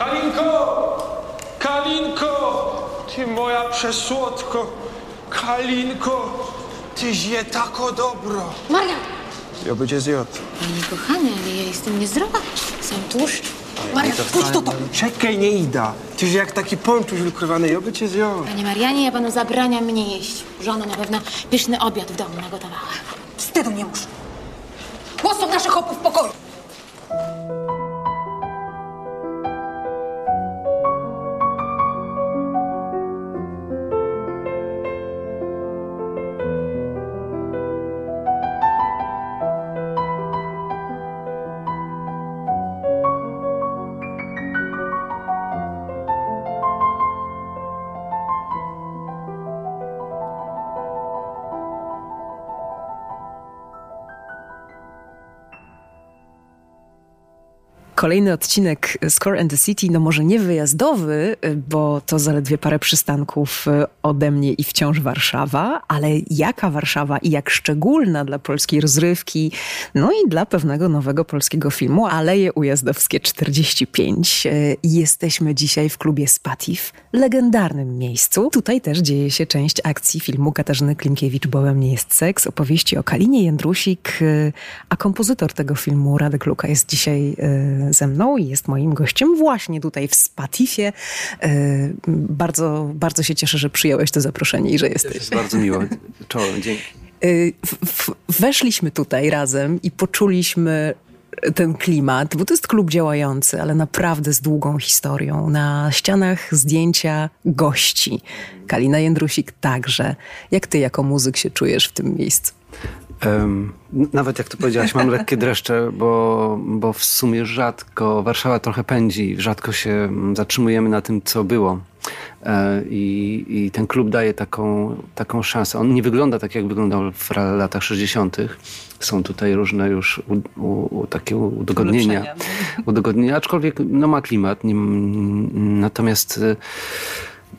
Kalinko! Kalinko! Ty moja przesłodko! Kalinko! Tyś je tako dobro! Marian! Ja będzie zjadł. Panie kochany, ale ja jestem niezdrowa. Sam tłuszcz. Marian, puść to to! Czekaj, nie ida. Tyś jak taki ponczuś wykrywany, ja by cię zjął. Panie Marianie, ja panu zabraniam mnie jeść. Żona na pewno pyszny obiad w domu nagotowała. Wstydu nie muszę. Głosu naszych chłopów w pokoju. Kolejny odcinek Score and the City, no może nie wyjazdowy, bo to zaledwie parę przystanków ode mnie i wciąż Warszawa, ale jaka Warszawa i jak szczególna dla polskiej rozrywki, no i dla pewnego nowego polskiego filmu, Aleje Ujazdowskie 45. Jesteśmy dzisiaj w klubie Spatif, legendarnym miejscu. Tutaj też dzieje się część akcji filmu Katarzyny Klimkiewicz, Bołem nie jest seks, opowieści o Kalinie Jędrusik, a kompozytor tego filmu Radek Luka jest dzisiaj ze mną i jest moim gościem właśnie tutaj w Spatifie. Bardzo, bardzo się cieszę, że przyjąłeś to zaproszenie i że jesteś. Jest bardzo miło. Czołem, dzięki. Weszliśmy tutaj razem i poczuliśmy ten klimat, bo to jest klub działający, ale naprawdę z długą historią. Na ścianach zdjęcia gości. Kalina Jędrusik także. Jak ty jako muzyk się czujesz w tym miejscu? Um, nawet jak to powiedziałaś, mam lekkie dreszcze, bo, bo w sumie rzadko, Warszawa trochę pędzi, rzadko się zatrzymujemy na tym, co było. E, I, I, ten klub daje taką, taką szansę. On nie wygląda tak, jak wyglądał w latach 60. Są tutaj różne już u, u, takie udogodnienia. udogodnienia. Aczkolwiek no, ma klimat. Natomiast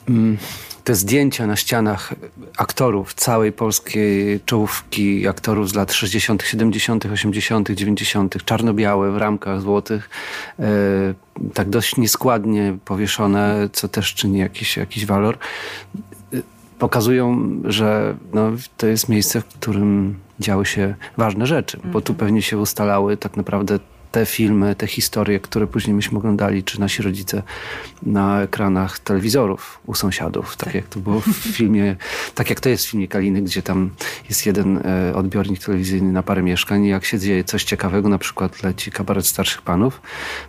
mm, te zdjęcia na ścianach aktorów całej polskiej czołówki, aktorów z lat 60., 70., 80., 90., czarno-białe w ramkach złotych, e, tak dość nieskładnie powieszone, co też czyni jakiś, jakiś walor, pokazują, że no, to jest miejsce, w którym działy się ważne rzeczy, bo tu pewnie się ustalały tak naprawdę te filmy, te historie, które później myśmy oglądali, czy nasi rodzice na ekranach telewizorów u sąsiadów, tak, tak. jak to było w filmie, tak jak to jest w filmie Kaliny, gdzie tam jest jeden e, odbiornik telewizyjny na parę mieszkań i jak się dzieje coś ciekawego, na przykład leci kabaret starszych panów,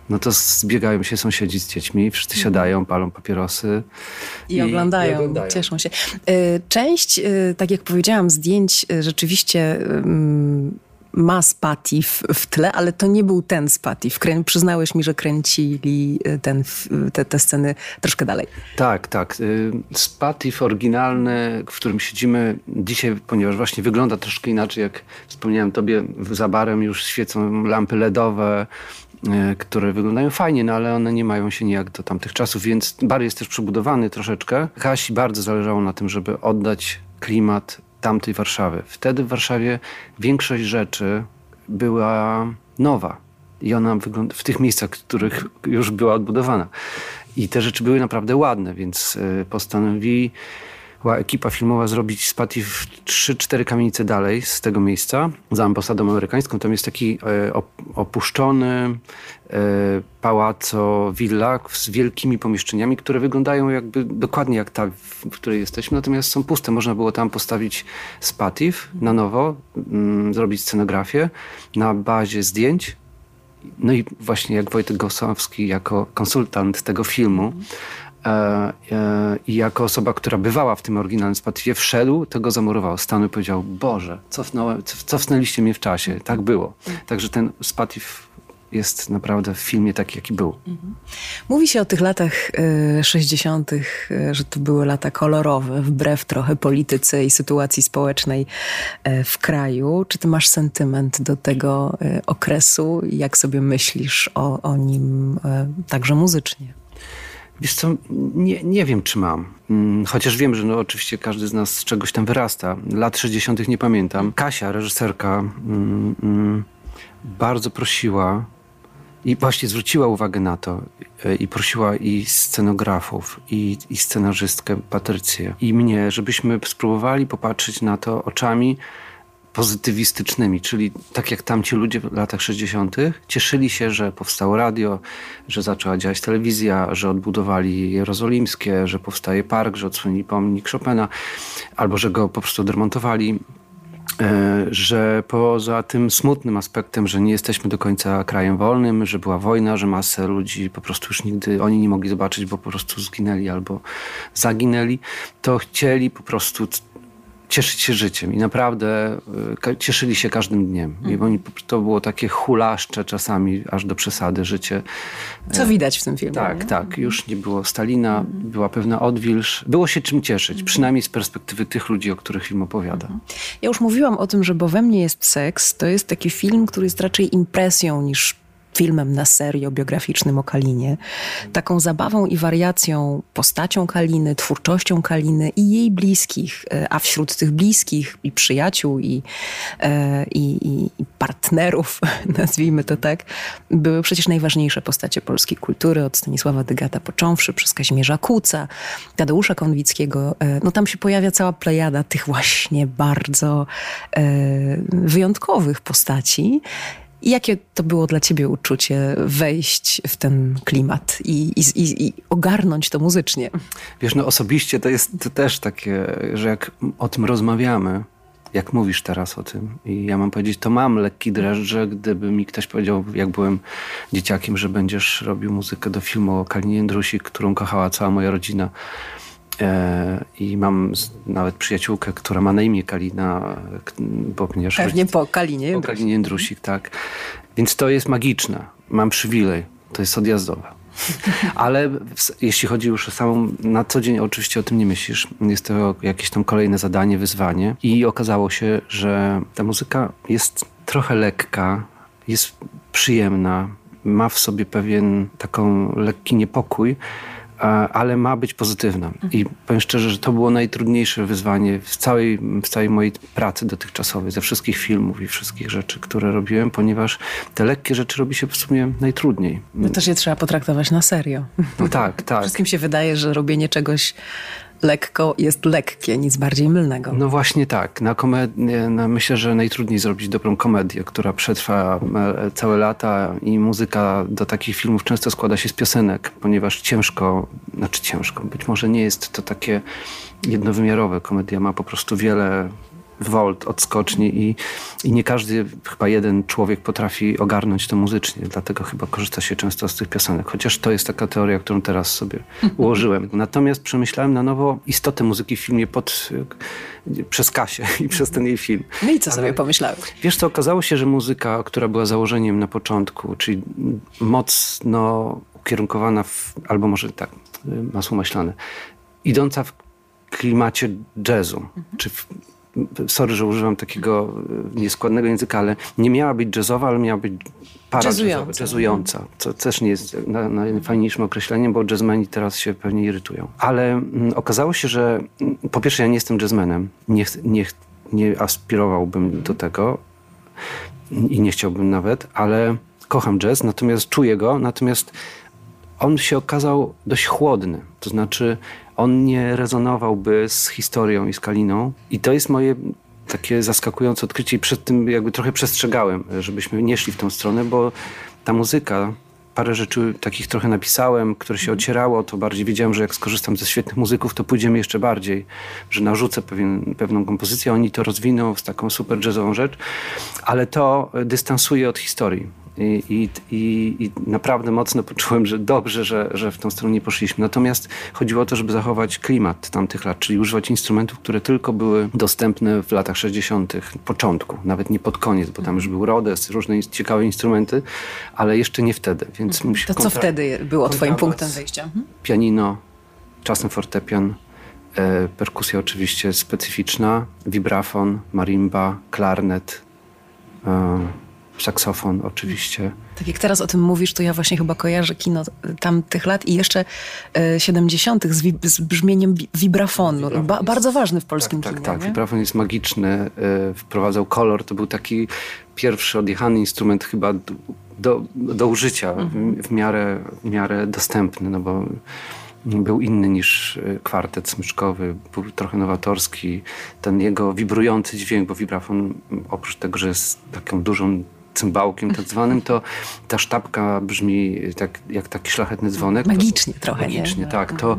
no to zbiegają się sąsiedzi z dziećmi, wszyscy mhm. siadają, palą papierosy. I, i, oglądają, i oglądają, cieszą się. E, część, e, tak jak powiedziałam, zdjęć rzeczywiście ma Spatif w tle, ale to nie był ten Spatif. Krę przyznałeś mi, że kręcili y, ten, te, te sceny troszkę dalej. Tak, tak. Y, Spatif oryginalny, w którym siedzimy dzisiaj, ponieważ właśnie wygląda troszkę inaczej, jak wspomniałem tobie, za barem już świecą lampy LEDowe, y, które wyglądają fajnie, no ale one nie mają się nijak do tamtych czasów, więc bar jest też przebudowany troszeczkę. Kasi bardzo zależało na tym, żeby oddać klimat tamtej Warszawy. Wtedy w Warszawie większość rzeczy była nowa i ona wygląda w tych miejscach, w których już była odbudowana. I te rzeczy były naprawdę ładne, więc e, postanowili ekipa filmowa zrobić Spatif 3-4 kamienice dalej z tego miejsca, za ambasadą amerykańską. Tam jest taki e, opuszczony e, pałaco, willa z wielkimi pomieszczeniami, które wyglądają jakby dokładnie jak ta, w której jesteśmy, natomiast są puste. Można było tam postawić Spatif na nowo, mm, zrobić scenografię na bazie zdjęć, no i właśnie jak Wojtek Gosowski jako konsultant tego filmu I jako osoba, która bywała w tym oryginalnym Spatifie, wszedł, tego zamurował stanu i powiedział, Boże, cofnąłem, cofnęliście mnie w czasie. Tak było. Także ten Spatif jest naprawdę w filmie taki, jaki był. Mhm. Mówi się o tych latach y, 60., y, że to były lata kolorowe, wbrew trochę polityce i sytuacji społecznej w kraju. Czy ty masz sentyment do tego okresu? Jak sobie myślisz o, o nim także muzycznie? Wiesz co, nie, nie wiem, czy mam. Mm, chociaż wiem, że no, oczywiście każdy z nas z czegoś tam wyrasta. Lat 60. nie pamiętam. Kasia, reżyserka, mm, mm, bardzo prosiła, I właśnie zwróciła uwagę na to e, i prosiła i scenografów, i, i scenarzystkę Patrycję, i mnie, żebyśmy spróbowali popatrzeć na to oczami pozytywistycznymi, czyli tak jak tamci ludzie w latach 60. cieszyli się, że powstało radio, że zaczęła działać telewizja, że odbudowali Jerozolimskie, że powstaje park, że odsłonili pomnik Chopina, albo że go po prostu odremontowali. E, że poza tym smutnym aspektem, że nie jesteśmy do końca krajem wolnym, że była wojna, że masę ludzi po prostu już nigdy oni nie mogli zobaczyć, bo po prostu zginęli albo zaginęli, to chcieli po prostu cieszyć się życiem i naprawdę y, cieszyli się każdym dniem. I oni, to było takie hulaszcze czasami, aż do przesady życie. Co widać w tym filmie. Tak, nie? tak. Już nie było Stalina, była pewna odwilż. Było się czym cieszyć, przynajmniej z perspektywy tych ludzi, o których film opowiada. Ja już mówiłam o tym, że Bo we mnie jest seks. To jest taki film, który jest raczej impresją niż filmem na serio biograficznym o Kalinie. Taką zabawą i wariacją, postacią Kaliny, twórczością Kaliny i jej bliskich, e, a wśród tych bliskich i przyjaciół i, e, i, i, partnerów, nazwijmy to tak, były przecież najważniejsze postacie polskiej kultury, od Stanisława Dygata począwszy, przez Kazimierza Kuca, Tadeusza Konwickiego. E, No tam się pojawia cała plejada tych właśnie bardzo wyjątkowych postaci. Jakie to było dla ciebie uczucie wejść w ten klimat i, i, i, ogarnąć to muzycznie? Wiesz, no osobiście to jest też takie, że jak o tym rozmawiamy, jak mówisz teraz o tym i ja mam powiedzieć, to mam lekki dreszcz, gdyby mi ktoś powiedział, jak byłem dzieciakiem, że będziesz robił muzykę do filmu o Kalinie Jędrusik, którą kochała cała moja rodzina. E, I mam nawet przyjaciółkę, która ma na imię Kalina, bo ponieważ Pewnie po Kalinie. po Kalinie Jędrusik, tak. Więc to jest magiczne. Mam przywilej. To jest odjazdowe. Ale jeśli chodzi już o samą, na co dzień oczywiście o tym nie myślisz. Jest to jakieś tam kolejne zadanie, wyzwanie. I okazało się, że ta muzyka jest trochę lekka, jest przyjemna, ma w sobie pewien taką lekki niepokój, ale ma być pozytywna. I powiem szczerze, że to było najtrudniejsze wyzwanie w całej, w całej mojej pracy dotychczasowej, ze wszystkich filmów i wszystkich rzeczy, które robiłem, ponieważ te lekkie rzeczy robi się w sumie najtrudniej. No też je trzeba potraktować na serio. No tak, tak. Wszystkim się wydaje, że robienie czegoś lekko jest lekkie, nic bardziej mylnego. No właśnie tak. Na komedię, no myślę, że najtrudniej zrobić dobrą komedię, która przetrwa e, całe lata i muzyka do takich filmów często składa się z piosenek, ponieważ ciężko, znaczy ciężko, być może nie jest to takie jednowymiarowe. Komedia ma po prostu wiele wolt, odskoczni i, i nie każdy, chyba jeden człowiek potrafi ogarnąć to muzycznie, dlatego chyba korzysta się często z tych piosenek, chociaż to jest taka teoria, którą teraz sobie ułożyłem. Natomiast przemyślałem na nowo istotę muzyki w filmie pod, przez Kasię i przez ten jej film. No i co sobie pomyślałeś? Wiesz co, okazało się, że muzyka, która była założeniem na początku, czyli mocno ukierunkowana w, albo może tak, masło maślane, idąca w klimacie jazzu, czy w, sorry, że używam takiego y, nieskładnego języka, ale nie miała być jazzowa, ale miała być para Jazzująca. jazzująca, co też nie jest na- najfajniejszym określeniem, bo jazzmeni teraz się pewnie irytują. Ale mm, okazało się, że mm, po pierwsze ja nie jestem jazzmenem, nie, nie, nie aspirowałbym do tego i nie chciałbym nawet, ale kocham jazz, natomiast czuję go, natomiast on się okazał dość chłodny. To znaczy, on nie rezonowałby z historią i z Kaliną. I to jest moje takie zaskakujące odkrycie i przed tym jakby trochę przestrzegałem, żebyśmy nie szli w tą stronę, bo ta muzyka, parę rzeczy takich trochę napisałem, które się ocierało, to bardziej wiedziałem, że jak skorzystam ze świetnych muzyków, to pójdziemy jeszcze bardziej, że narzucę pewien, pewną kompozycję, oni to rozwiną z taką super jazzową rzecz, ale to dystansuje od historii. I, i, i, I naprawdę mocno poczułem, że dobrze, że, że w tą stronę nie poszliśmy. Natomiast chodziło o to, żeby zachować klimat tamtych lat, czyli używać instrumentów, które tylko były dostępne w latach 60., początku, nawet nie pod koniec, bo tam już był Rhodes, różne ciekawe instrumenty, ale jeszcze nie wtedy. Więc musi To co kontra- wtedy było twoim punktem wyjścia? Mhm. Pianino, czasem fortepian, e, perkusja oczywiście specyficzna, vibrafon, marimba, klarnet, e, saksofon oczywiście. Tak jak teraz o tym mówisz, to ja właśnie chyba kojarzę kino tamtych lat i jeszcze e, 70. z, wi- z brzmieniem Ba- jest- bardzo ważny w polskim tak, kinie. tak, nie? vibrafon jest magiczny, e, wprowadzał kolor, to był taki pierwszy odjechany instrument chyba do, do użycia, w, w, miarę, w miarę dostępny, no bo był inny niż y, kwartet smyczkowy, był trochę nowatorski. Ten jego wibrujący dźwięk, bo vibrafon oprócz tego, że jest taką dużą cymbałkiem tak zwanym, to ta sztabka brzmi tak, jak taki szlachetny dzwonek. Magicznie trochę, nie? Magicznie, tak. To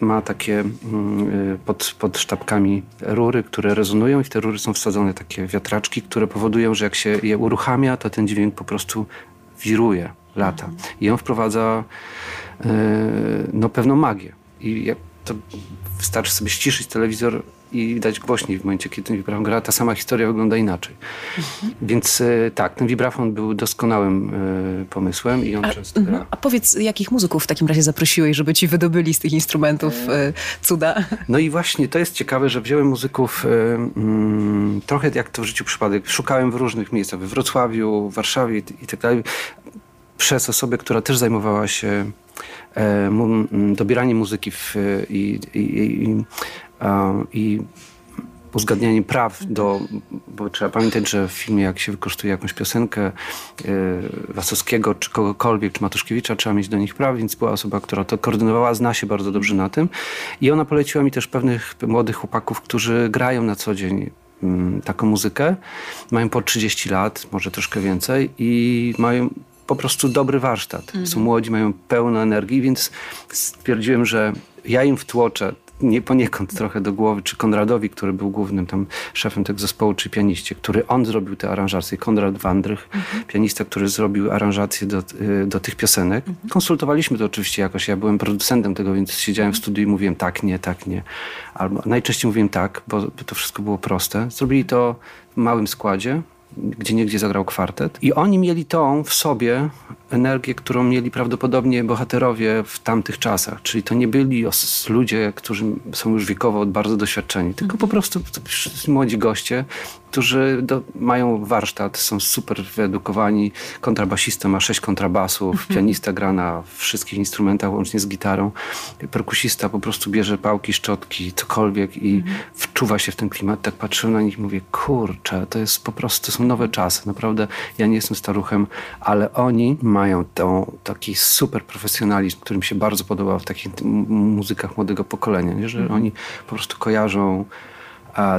ma takie mm, y, pod, pod sztabkami rury, które rezonują i w te rury są wsadzone takie wiatraczki, które powodują, że jak się je uruchamia, to ten dźwięk po prostu wiruje, lata. I on wprowadza y, no, pewną magię. I to wystarczy sobie ściszyć telewizor i dać głośniej w momencie, kiedy ten vibrafon gra, ta sama historia wygląda inaczej. Więc e, tak, ten vibrafon był doskonałym e, pomysłem i on często gra. Mhm. A powiedz, jakich muzyków w takim razie zaprosiłeś, żeby ci wydobyli z tych instrumentów e, cuda? No i właśnie to jest ciekawe, że wziąłem muzyków mm, trochę jak to w życiu przypadek. Szukałem w różnych miejscach, we Wrocławiu, w Warszawie i, tak dalej. Przez osobę, która też zajmowała się e, mu, dobieraniem muzyki w, i, i, i, a, i uzgadnianiem praw do, bo trzeba pamiętać, że w filmie jak się wykorzystuje jakąś piosenkę e, Wasowskiego, czy kogokolwiek, czy Matuszkiewicza, trzeba mieć do nich praw, więc była osoba, która to koordynowała, zna się bardzo dobrze na tym. I ona poleciła mi też pewnych młodych chłopaków, którzy grają na co dzień mm, taką muzykę, mają po 30 lat, może troszkę więcej i mają po prostu dobry warsztat. Są młodzi, mają pełno energii, więc stwierdziłem, że ja im wtłoczę nie poniekąd trochę do głowy, czy Konradowi, który był głównym tam szefem tego zespołu, czy pianiście, który on zrobił te aranżacje, Konrad Wandrych, pianista, który zrobił aranżacje do, y, do tych piosenek. Konsultowaliśmy to oczywiście jakoś, ja byłem producentem tego, więc siedziałem w studiu i mówiłem tak, nie, tak, nie. Albo najczęściej mówiłem tak, bo to wszystko było proste. Zrobili to w małym składzie, gdzie niegdzie zagrał kwartet. I oni mieli tą w sobie energię, którą mieli prawdopodobnie bohaterowie w tamtych czasach. Czyli to nie byli ludzie, którzy są już wiekowo bardzo doświadczeni, tylko po prostu młodzi goście, którzy do, mają warsztat, są super wyedukowani. Kontrabasista ma sześć kontrabasów, pianista gra na wszystkich instrumentach, łącznie z gitarą. Perkusista po prostu bierze pałki, szczotki, cokolwiek i wczuwa się w ten klimat. Tak patrzę na nich i mówię, kurczę, to jest po prostu, to są nowe czasy. Naprawdę, ja nie jestem staruchem, ale oni mają tą, taki super profesjonalizm, który mi się bardzo podobał w takich muzykach młodego pokolenia, nie? że oni po prostu kojarzą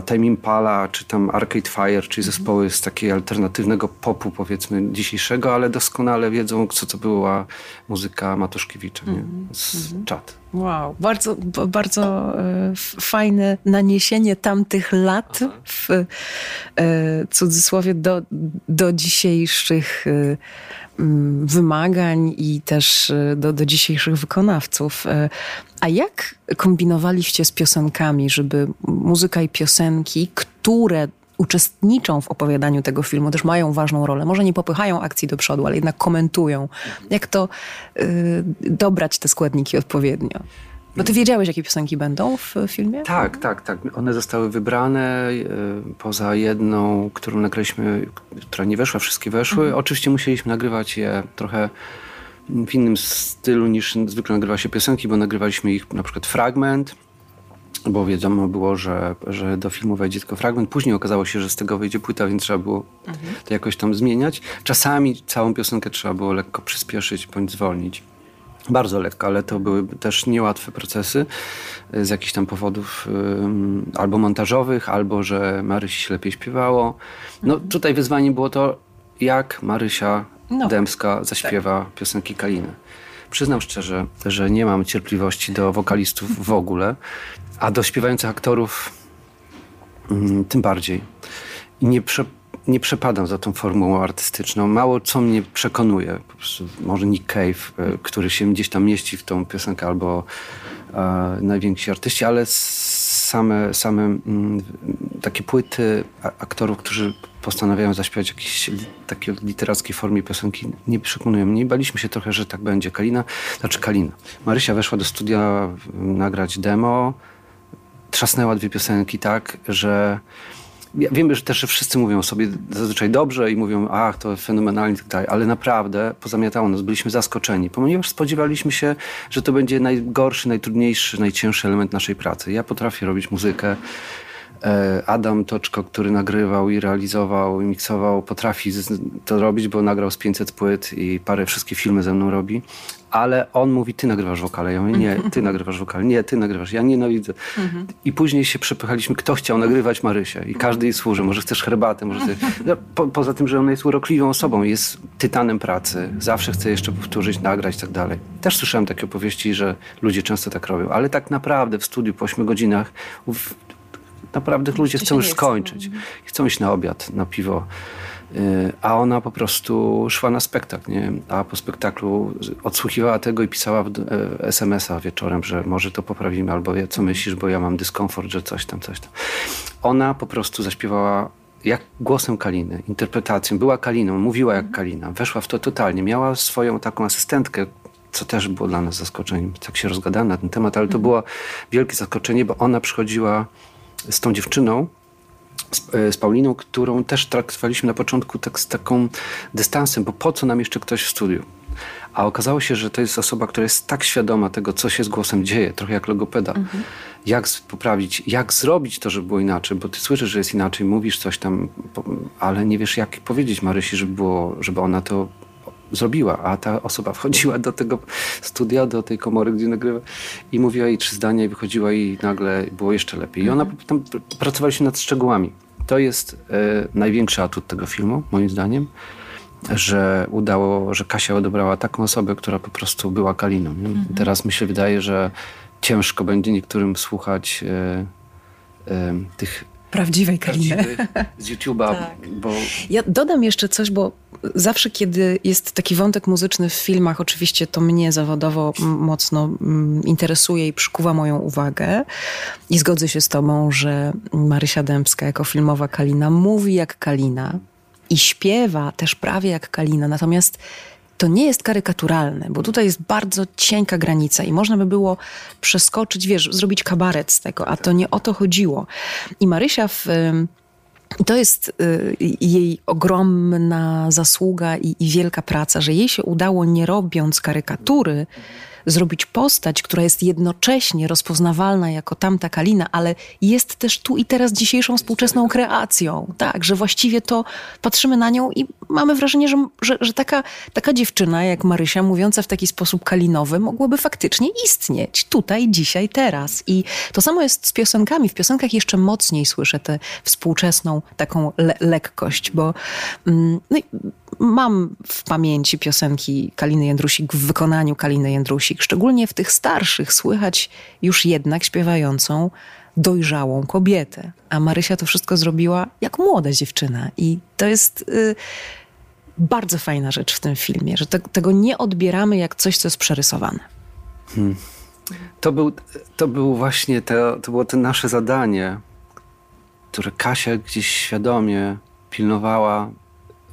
Time Impala, czy tam Arcade Fire, czyli zespoły z takiego alternatywnego popu, powiedzmy, dzisiejszego, ale doskonale wiedzą, co to była muzyka Matuszkiewicza, nie? Z czat. Wow, bardzo, bardzo e, fajne naniesienie tamtych lat w e, cudzysłowie do, do dzisiejszych e, wymagań i też e, do, do dzisiejszych wykonawców. E, A jak kombinowaliście z piosenkami, żeby muzyka i piosenki, które uczestniczą w opowiadaniu tego filmu, też mają ważną rolę. Może nie popychają akcji do przodu, ale jednak komentują. Jak to y, dobrać te składniki odpowiednio? Bo ty wiedziałeś, jakie piosenki będą w filmie? Tak, tak, tak. One zostały wybrane e, poza jedną, którą nagraliśmy, która nie weszła, wszystkie weszły. Oczywiście musieliśmy nagrywać je trochę w innym stylu niż zwykle nagrywa się piosenki, bo nagrywaliśmy ich na przykład fragment, bo wiadomo było, że, że do filmu wejdzie tylko fragment. Później okazało się, że z tego wyjdzie płyta, więc trzeba było to jakoś tam zmieniać. Czasami całą piosenkę trzeba było lekko przyspieszyć bądź zwolnić. Bardzo lekko, ale to były też niełatwe procesy y, z jakichś tam powodów ym, albo montażowych, albo że Marysi się lepiej śpiewało. No tutaj wyzwaniem było to, jak Marysia No. Dębska zaśpiewa piosenki Kaliny. Przyznam szczerze, że nie mam cierpliwości do wokalistów w ogóle, a do śpiewających aktorów mm, tym bardziej. I nie, prze, nie przepadam za tą formułą artystyczną. Mało co mnie przekonuje. Może Nick Cave, e, który się gdzieś tam mieści w tą piosenkę, albo e, najwięksi artyści, ale same, same mm, takie płyty aktorów, którzy postanawiają zaśpiewać li, takiej literackiej formie piosenki, nie przekonują mnie. Baliśmy się trochę, że tak będzie. Kalina, znaczy Kalina. Marysia weszła do studia m, nagrać demo, trzasnęła dwie piosenki tak, że ja wiem, że też wszyscy mówią sobie zazwyczaj dobrze i mówią, ach, to fenomenalnie tak dalej, ale naprawdę pozamiatało nas, byliśmy zaskoczeni, ponieważ spodziewaliśmy się, że to będzie najgorszy, najtrudniejszy, najcięższy element naszej pracy. Ja potrafię robić muzykę, Adam Toczko, który nagrywał i realizował i miksował, potrafi to robić, bo nagrał z 500 płyt i parę wszystkie filmy ze mną robi. Ale on mówi, ty nagrywasz wokale. Ja mówię, nie, ty nagrywasz wokale. Nie, ty nagrywasz. Ja nienawidzę. I później się przepychaliśmy, kto chciał nagrywać Marysię. I każdy jej służy. Może chcesz herbatę, może. No, Po, poza tym, że ona jest urokliwą osobą. Jest tytanem pracy. Zawsze chce jeszcze powtórzyć, nagrać i tak dalej. Też słyszałem takie opowieści, że ludzie często tak robią. Ale tak naprawdę w studiu po 8 godzinach naprawdę ludzie chcą już skończyć. Chcą iść na obiad, na piwo. Y, A ona po prostu szła na spektakl, nie? A po spektaklu odsłuchiwała tego i pisała e, SMS-a wieczorem, że może to poprawimy, albo ja- co myślisz, bo ja mam dyskomfort, że coś tam, coś tam. Ona po prostu zaśpiewała jak głosem Kaliny, interpretacją. Była Kaliną, mówiła jak Kalina. Weszła w to totalnie. Miała swoją taką asystentkę, co też było dla nas zaskoczeniem. Tak się rozgadałem na ten temat, ale to było wielkie zaskoczenie, bo ona przychodziła z tą dziewczyną, z, e, z Pauliną, którą też traktowaliśmy na początku tak z taką dystansem, bo po co nam jeszcze ktoś w studiu? A okazało się, że to jest osoba, która jest tak świadoma tego, co się z głosem dzieje, trochę jak logopeda. Jak z- poprawić, jak zrobić to, żeby było inaczej, bo ty słyszysz, że jest inaczej, mówisz coś tam, ale nie wiesz, jak powiedzieć Marysi, żeby, było, żeby ona to zrobiła, a ta osoba wchodziła do tego studia, do tej komory, gdzie nagrywa i mówiła jej trzy zdania i wychodziła i nagle było jeszcze lepiej. I ona tam pr- pracowaliśmy nad szczegółami. To jest e, największy atut tego filmu, moim zdaniem, że udało, że Kasia odebrała taką osobę, która po prostu była Kaliną. Nie? Teraz mi się wydaje, że ciężko będzie niektórym słuchać e, e, tych Prawdziwej Kaliny. z YouTube'a, bo Ja dodam jeszcze coś, bo zawsze, kiedy jest taki wątek muzyczny w filmach, oczywiście to mnie zawodowo mocno mm, interesuje i przykuwa moją uwagę. I zgodzę się z Tobą, że Marysia Dębska jako filmowa Kalina mówi jak Kalina i śpiewa też prawie jak Kalina. Natomiast to nie jest karykaturalne, bo tutaj jest bardzo cienka granica i można by było przeskoczyć, wiesz, zrobić kabaret z tego, a to nie o to chodziło. I Marysia w. to jest y, jej ogromna zasługa i, i wielka praca, że jej się udało, nie robiąc karykatury, zrobić postać, która jest jednocześnie rozpoznawalna jako tamta Kalina, ale jest też tu i teraz dzisiejszą współczesną kreacją. Tak, że właściwie to patrzymy na nią i mamy wrażenie, że, że, że taka, taka dziewczyna jak Marysia, mówiąca w taki sposób kalinowy, mogłaby faktycznie istnieć tutaj, dzisiaj, teraz. I to samo jest z piosenkami. W piosenkach jeszcze mocniej słyszę tę współczesną taką le- lekkość, bo mm, no mam w pamięci piosenki Kaliny Jędrusik w wykonaniu Kaliny Jędrusik. Szczególnie w tych starszych słychać już jednak śpiewającą dojrzałą kobietę. A Marysia to wszystko zrobiła jak młoda dziewczyna. I to jest y, bardzo fajna rzecz w tym filmie, że te, tego nie odbieramy jak coś, co jest przerysowane. To był, to był właśnie to, to było to nasze zadanie, które Kasia gdzieś świadomie pilnowała,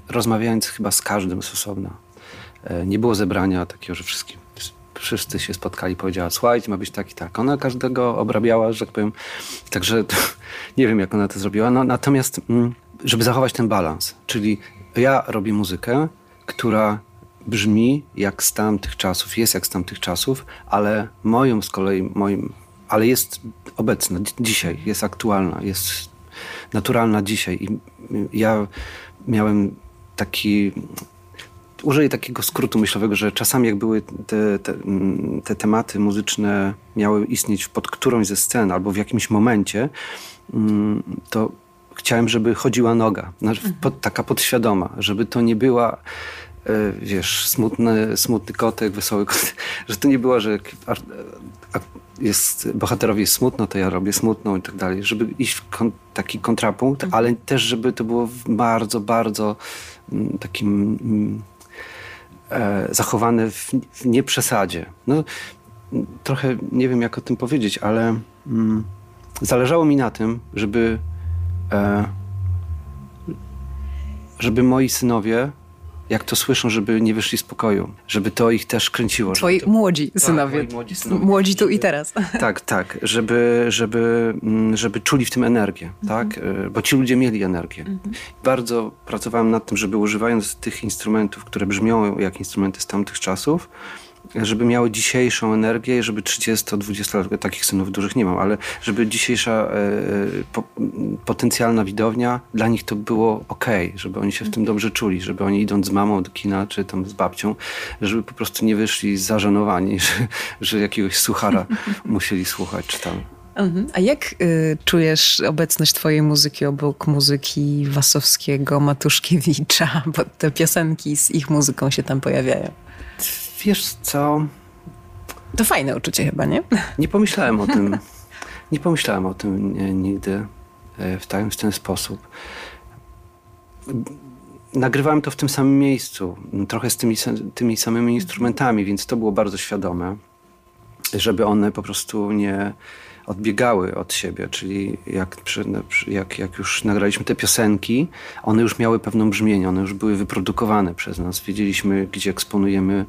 rozmawiając chyba z każdym z osobna. E, Nie było zebrania takiego, że wszyscy, wszyscy się spotkali powiedziała, słuchajcie, ma być tak i tak. Ona każdego obrabiała, że tak powiem. Także to, nie wiem, jak ona to zrobiła. No, natomiast, mm, żeby zachować ten balans, czyli ja robię muzykę, która brzmi jak z tamtych czasów, jest jak z tamtych czasów, ale moją z kolei, moim, ale jest obecna, dzi- dzisiaj, jest aktualna, jest naturalna dzisiaj. I ja miałem taki, użyję takiego skrótu myślowego, że czasami jak były te, te, mm, te tematy muzyczne miały istnieć pod którąś ze scen albo w jakimś momencie, mm, to chciałem, żeby chodziła noga, znaczy pod, taka podświadoma, żeby to nie była e, wiesz, smutny, smutny kotek, wesoły kotek, że to nie było, że jest, bohaterowi jest smutno, to ja robię smutną i tak dalej, żeby iść w kon, taki kontrapunkt, ale też, żeby to było w bardzo, bardzo takim mm, e, zachowane w, w nieprzesadzie. No, trochę nie wiem, jak o tym powiedzieć, ale mm, zależało mi na tym, żeby e, żeby moi synowie, jak to słyszą, żeby nie wyszli z pokoju, żeby to ich też kręciło. Twoi żeby to, młodzi synowie. moi młodzi synowie. Młodzi tu i teraz. tak, tak, żeby, żeby, mm, żeby czuli w tym energię, tak? E, Bo ci ludzie mieli energię. Bardzo pracowałem nad tym, żeby używając tych instrumentów, które brzmią jak instrumenty z tamtych czasów, żeby miały dzisiejszą energię i żeby 30-20 lat, takich synów dużych nie mam, ale żeby dzisiejsza e, po, potencjalna widownia, dla nich to było ok, żeby oni się w tym dobrze czuli, żeby oni idąc z mamą do kina, czy tam z babcią, żeby po prostu nie wyszli zażenowani, że, że jakiegoś suchara musieli słuchać, czy tam. Mhm. A jak y, czujesz obecność twojej muzyki obok muzyki Wasowskiego, Matuszkiewicza, bo te piosenki z ich muzyką się tam pojawiają? Wiesz co, To fajne uczucie chyba, nie? nie pomyślałem o tym, nie pomyślałem o tym nigdy e, w ten, w ten sposób. Nagrywałem to w tym samym miejscu, trochę z tymi, tymi samymi instrumentami, więc to było bardzo świadome, żeby one po prostu nie odbiegały od siebie, czyli jak, jak, jak już nagraliśmy te piosenki, one już miały pewną brzmienie, one już były wyprodukowane przez nas. Wiedzieliśmy, gdzie eksponujemy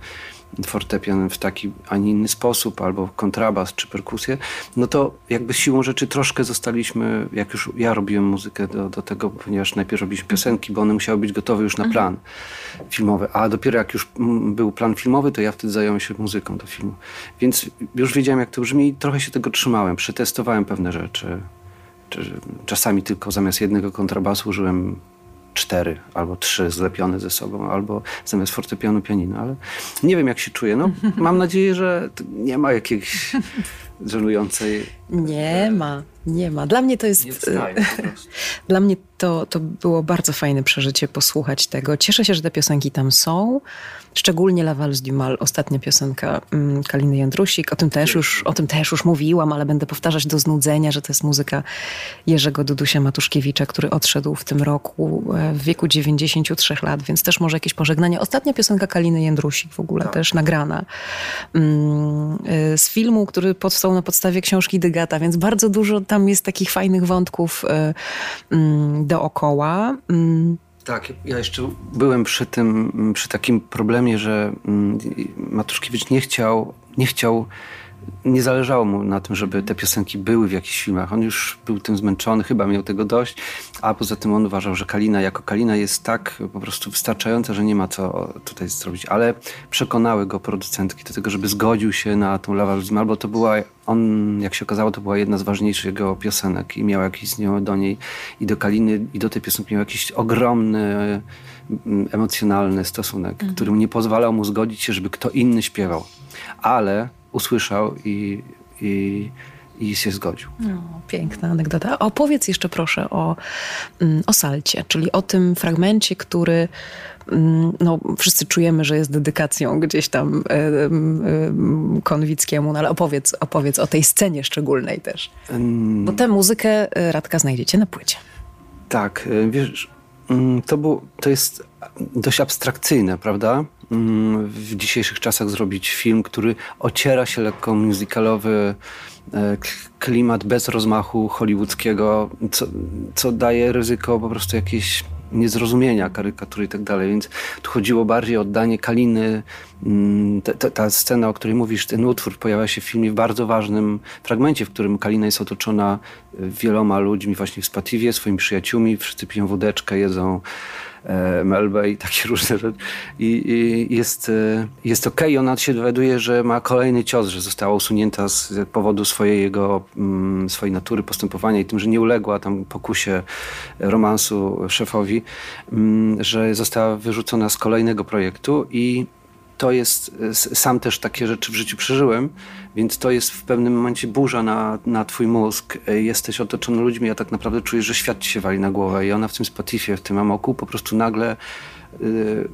fortepian w taki, a nie inny sposób, albo kontrabas czy perkusję, no to jakby siłą rzeczy troszkę zostaliśmy, jak już ja robiłem muzykę do, do tego, ponieważ najpierw robiliśmy piosenki, bo one musiały być gotowe już na plan filmowy, a dopiero jak już mm, był plan filmowy, to ja wtedy zająłem się muzyką do filmu. Więc już wiedziałem, jak to brzmi i trochę się tego trzymałem, przetestowałem pewne rzeczy. Czy- Czasami tylko zamiast jednego kontrabasu użyłem cztery albo trzy zlepione ze sobą, albo zamiast fortepianu pianino, ale nie wiem jak się czuję. No, mam nadzieję, że nie ma jakiejś żenującej... Nie ma, nie ma. Dla mnie to jest... Nie wstaję prostu. Dla mnie to, to było bardzo fajne przeżycie posłuchać tego. Cieszę się, że te piosenki tam są. Szczególnie La Valse du Mal, ostatnia piosenka mm, Kaliny Jędrusik. O tym, też już, o tym też już mówiłam, ale będę powtarzać do znudzenia, że to jest muzyka Jerzego Dudusia Matuszkiewicza, który odszedł w tym roku e, w wieku 93 lat, więc też może jakieś pożegnanie. Ostatnia piosenka Kaliny Jędrusik w ogóle też nagrana mm, e, z filmu, który powstał na podstawie książki Dygata, więc bardzo dużo tam jest takich fajnych wątków e, dookoła. Mm, Tak, ja jeszcze byłem przy tym, przy takim problemie, że mm, Matuszkiewicz nie chciał, nie chciał, nie zależało mu na tym, żeby te piosenki były w jakichś filmach. On już był tym zmęczony, chyba miał tego dość, a poza tym on uważał, że Kalina jako Kalina jest tak po prostu wystarczająca, że nie ma co tutaj zrobić. Ale przekonały go producentki do tego, żeby zgodził się na tą Lava Luzim, albo to była, on, jak się okazało, to była jedna z ważniejszych jego piosenek i miał jakiś z nią do niej i do Kaliny i do tej piosenki miał jakiś ogromny mm, emocjonalny stosunek, który nie pozwalał mu zgodzić się, żeby kto inny śpiewał. Ale usłyszał i, i, i się zgodził. No, piękna anegdota. Opowiedz jeszcze proszę o, mm, o salcie, czyli o tym fragmencie, który mm, no, wszyscy czujemy, że jest dedykacją gdzieś tam em, em, Konwickiemu, no ale opowiedz, opowiedz o tej scenie szczególnej też. Bo tę muzykę e, Radka znajdziecie na płycie. Tak, y, wiesz, mm, to, było, to jest dość abstrakcyjne, prawda? Mm, W dzisiejszych czasach zrobić film, który ociera się lekko musicalowy e, klimat bez rozmachu hollywoodzkiego, co, co daje ryzyko po prostu jakiejś niezrozumienia karykatury i tak dalej, więc tu chodziło bardziej o oddanie Kaliny. Mm, te- te- Ta scena, o której mówisz, ten utwór pojawia się w filmie w bardzo ważnym fragmencie, w którym Kalina jest otoczona y, wieloma ludźmi właśnie w Spatiwie, swoimi przyjaciółmi, wszyscy piją wódeczkę, jedzą e, melbę i takie różne rzeczy. I, i jest, e, jest okej, ona się dowiaduje, że ma kolejny cios, że została usunięta z powodu swojej jego, mm, swojej natury postępowania i tym, że nie uległa tam pokusie romansu szefowi, mm, że została wyrzucona z kolejnego projektu i to jest, s- sam też takie rzeczy w życiu przeżyłem, więc to jest w pewnym momencie burza na, na twój mózg. E, Jesteś otoczony ludźmi, a tak naprawdę czujesz, że świat ci się wali na głowę i ona w tym Spotify, w tym amoku po prostu nagle y,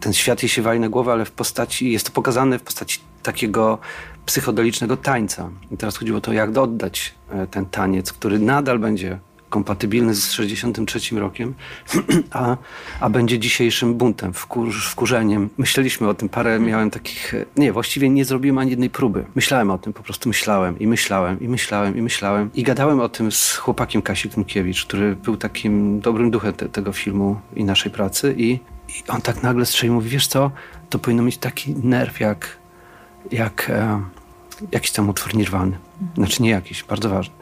ten świat jej się wali na głowę, ale w postaci, jest to pokazane w postaci takiego psychodelicznego tańca. I teraz chodziło o to, jak oddać e, ten taniec, który nadal będzie kompatybilny z 63 rokiem, a, a będzie dzisiejszym buntem, wkur, wkurzeniem. Myśleliśmy o tym parę, miałem takich... Nie, właściwie nie zrobiłem ani jednej próby. Myślałem o tym, po prostu myślałem i myślałem i myślałem i myślałem. I gadałem o tym z chłopakiem Kasi Klimkiewicz, który był takim dobrym duchem te, tego filmu i naszej pracy i, i on tak nagle strzelił, mówi, wiesz co, to powinno mieć taki nerw jak, jak e, jakiś tam utwór Nirwany. Znaczy nie jakiś, bardzo ważny.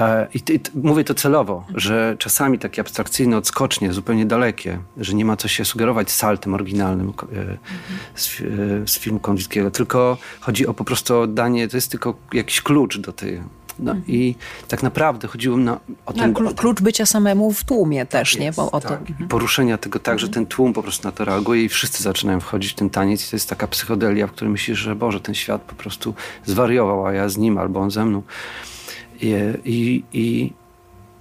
E, I, i mówię to celowo, że czasami takie abstrakcyjne odskocznie, zupełnie dalekie, że nie ma co się sugerować saltem oryginalnym e, z, e, z filmu Konwickiego, tylko chodzi o po prostu oddanie, to jest tylko jakiś klucz do tej... No i tak naprawdę chodziło na, o No, ten... klu- o ten klucz bycia samemu w tłumie też, nie? Bo o to... tak. I poruszenia tego tak, że ten tłum po prostu na to reaguje i wszyscy zaczynają wchodzić w ten taniec i to jest taka psychodelia, w której myślisz, że Boże, ten świat po prostu zwariował, a ja z nim albo on ze mną. I, i,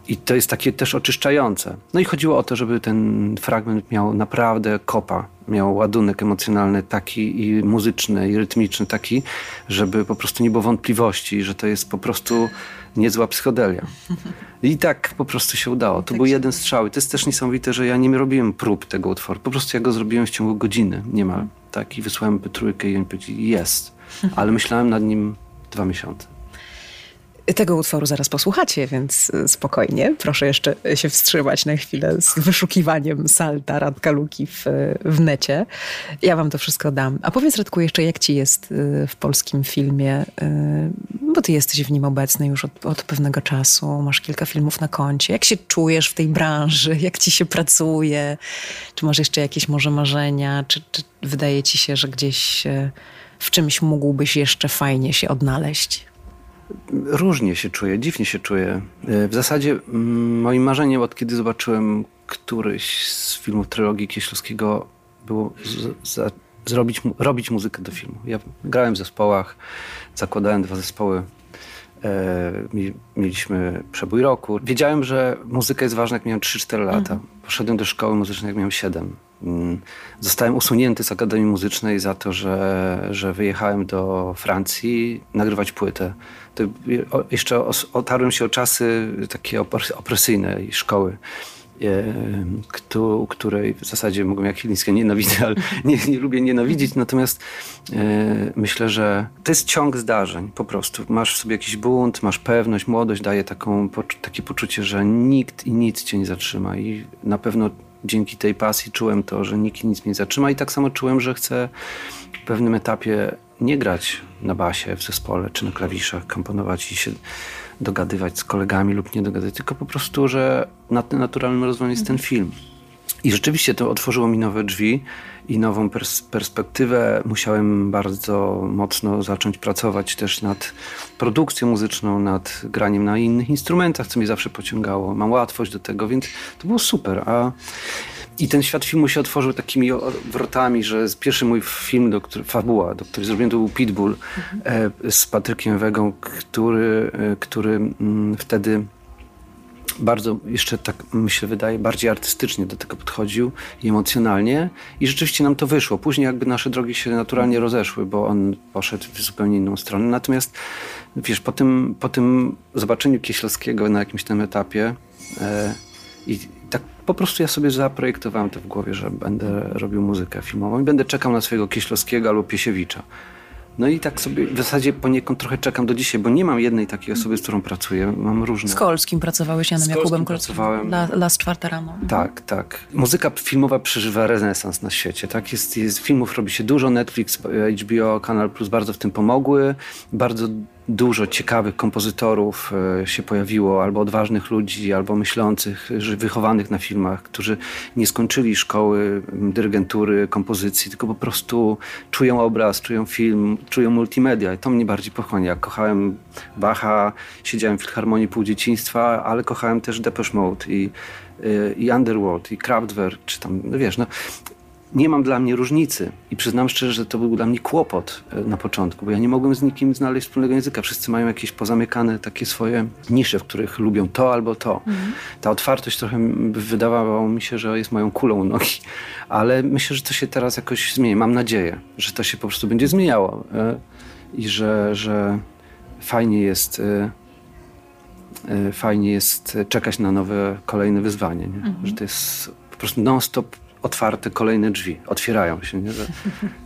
i, to jest takie też oczyszczające. No i chodziło o to, żeby ten fragment miał naprawdę kopa, miał ładunek emocjonalny taki i muzyczny, i rytmiczny taki, żeby po prostu nie było wątpliwości, że to jest po prostu niezła psychodelia. I tak po prostu się udało. To był jeden strzał. I to jest też niesamowite, że ja nie robiłem prób tego utworu. Po prostu ja go zrobiłem w ciągu godziny niemal. Tak, i wysłałem trójkę i oni powiedzieli, jest. Ale myślałem nad nim dwa miesiące. Tego utworu zaraz posłuchacie, więc y, spokojnie. Proszę jeszcze się wstrzymać na chwilę z wyszukiwaniem salta Radka Luki w, w necie. Ja wam to wszystko dam. A powiedz Radku jeszcze, jak ci jest y, w polskim filmie, y, bo ty jesteś w nim obecny już od, od pewnego czasu, masz kilka filmów na koncie. Jak się czujesz w tej branży? Jak ci się pracuje? Czy masz jeszcze jakieś może marzenia? Czy, czy wydaje ci się, że gdzieś w czymś mógłbyś jeszcze fajnie się odnaleźć? Różnie się czuję, dziwnie się czuję. E, W zasadzie mm, moim marzeniem od kiedy zobaczyłem któryś z filmów trylogii Kieślowskiego było z, za, zrobić, robić muzykę do filmu. Ja grałem w zespołach, zakładałem dwa zespoły. E, mi- mieliśmy przebój roku. Wiedziałem, że muzyka jest ważna, jak miałem 3-4 lata. Poszedłem do szkoły muzycznej, jak miałem 7. Mm, Zostałem usunięty z Akademii Muzycznej za to, że, że wyjechałem do Francji nagrywać płytę. To jeszcze otarłem się o czasy takie opresyjne szkoły, e, któ- której w zasadzie mogłem jak Chilińskie nienawidzę, ale nie, nie lubię nienawidzić. Natomiast e, myślę, że to jest ciąg zdarzeń po prostu. Masz w sobie jakiś bunt, masz pewność, młodość daje taką, takie poczucie, że nikt i nic cię nie zatrzyma i na pewno dzięki tej pasji czułem to, że nikt nic mnie nie zatrzyma i tak samo czułem, że chcę w pewnym etapie nie grać na basie w zespole czy na klawiszach, komponować i się dogadywać z kolegami lub nie dogadywać, tylko po prostu, że naturalnym rozwojem jest ten film. I rzeczywiście to otworzyło mi nowe drzwi i nową pers- perspektywę. Musiałem bardzo mocno zacząć pracować też nad produkcją muzyczną, nad graniem na innych instrumentach, co mnie zawsze pociągało. Mam łatwość do tego, więc to było super. A i ten świat filmu się otworzył takimi wrotami, że pierwszy mój film, do który, fabuła, do której zrobiłem, to był Pitbull e, z Patrykiem Wegą, który, e, który mm, wtedy bardzo jeszcze tak mi się wydaje, bardziej artystycznie do tego podchodził i emocjonalnie i rzeczywiście nam to wyszło. Później jakby nasze drogi się naturalnie rozeszły, bo on poszedł w zupełnie inną stronę. Natomiast wiesz, po tym, po tym zobaczeniu Kieślowskiego na jakimś tam etapie e, i tak po prostu ja sobie zaprojektowałem to w głowie, że będę robił muzykę filmową i będę czekał na swojego Kieślowskiego albo Piesiewicza. No i tak sobie w zasadzie poniekąd trochę czekam do dzisiaj, bo nie mam jednej takiej osoby, z którą pracuję. Mam różne. Z Kolskim pracowałeś, Janem Z Jakubem Kolskim Kolskim. pracowałem. La, Las czwarta rano. Tak, tak. Muzyka filmowa przeżywa renesans na świecie. Tak? Jest, jest, filmów robi się dużo, Netflix, HBO, Kanal Plus bardzo w tym pomogły. Bardzo dużo ciekawych kompozytorów e, się pojawiło, albo odważnych ludzi, albo myślących, wychowanych na filmach, którzy nie skończyli szkoły dyrygentury, kompozycji, tylko po prostu czują obraz, czują film, czują multimedia. I to mnie bardziej pochłania. Ja kochałem Bacha, siedziałem w Filharmonii pół dzieciństwa, ale kochałem też Depeche Mode i, y, i Underworld, i Kraftwerk, czy tam, no wiesz, no, nie mam dla mnie różnicy. I przyznam szczerze, że to był dla mnie kłopot e, na początku, bo ja nie mogłem z nikim znaleźć wspólnego języka. Wszyscy mają jakieś pozamykane takie swoje nisze, w których lubią to albo to. Ta otwartość trochę wydawało mi się, że jest moją kulą u nogi. Ale myślę, że to się teraz jakoś zmieni. Mam nadzieję, że to się po prostu będzie zmieniało. e, I że, że fajnie jest... e, Fajnie jest czekać na nowe, kolejne wyzwanie. Nie? Że to jest po prostu non-stop otwarte kolejne drzwi. Otwierają się. Nie? Że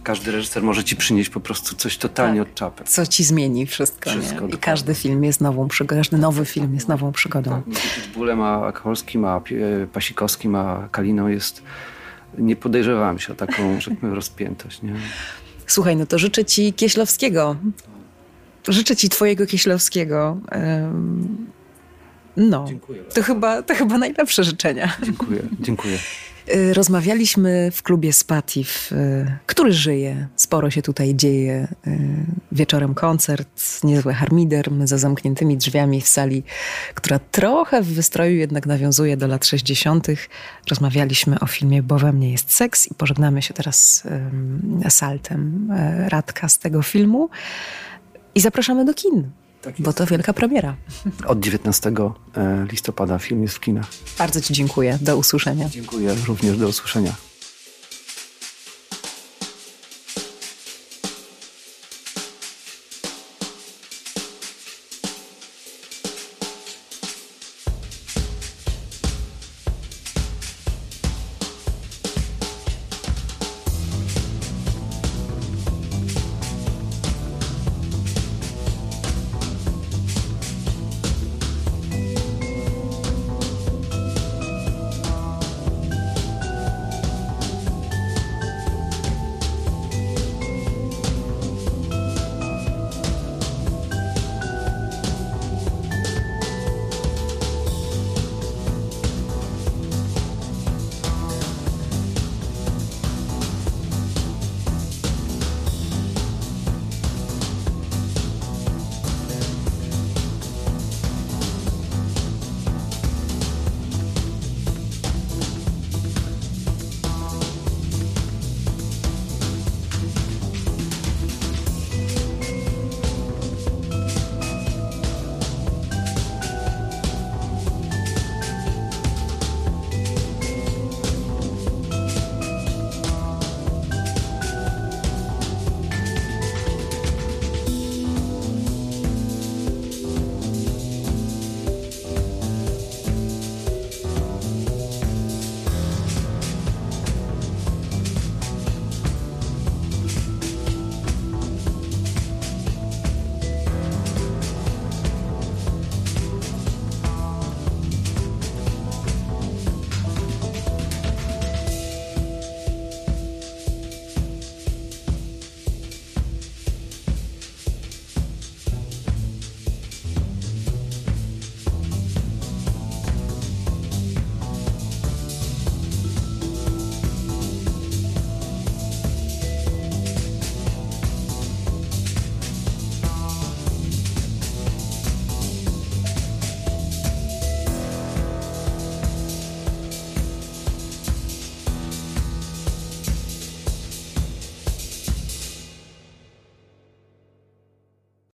każdy reżyser może ci przynieść po prostu coś totalnie od czapy. Co ci zmieni wszystko, Wszystko? I każdy film jest nową przygodą, każdy nowy film jest nową przygodą. Między Pitbullem a Kolskim, a Pi- e, Pasikowskim, a Kaliną jest... Nie podejrzewałem się o taką, że tak rozpiętość. Nie? Słuchaj, no to życzę ci Kieślowskiego. Życzę ci twojego Kieślowskiego. em, No, to chyba, to chyba najlepsze życzenia. Dziękuję, dziękuję. Y, Rozmawialiśmy w klubie Spatif, y, który żyje. Sporo się tutaj dzieje. Y, Wieczorem koncert, niezły harmider, my za zamkniętymi drzwiami w sali, która trochę w wystroju jednak nawiązuje do lat 60. Rozmawialiśmy o filmie Bo we mnie jest seks i pożegnamy się teraz saltem Radka z tego filmu i zapraszamy do kin, bo to wielka premiera. Od 19 e, listopada film jest w kinach. Bardzo Ci dziękuję. Do usłyszenia. Dziękuję również, do usłyszenia.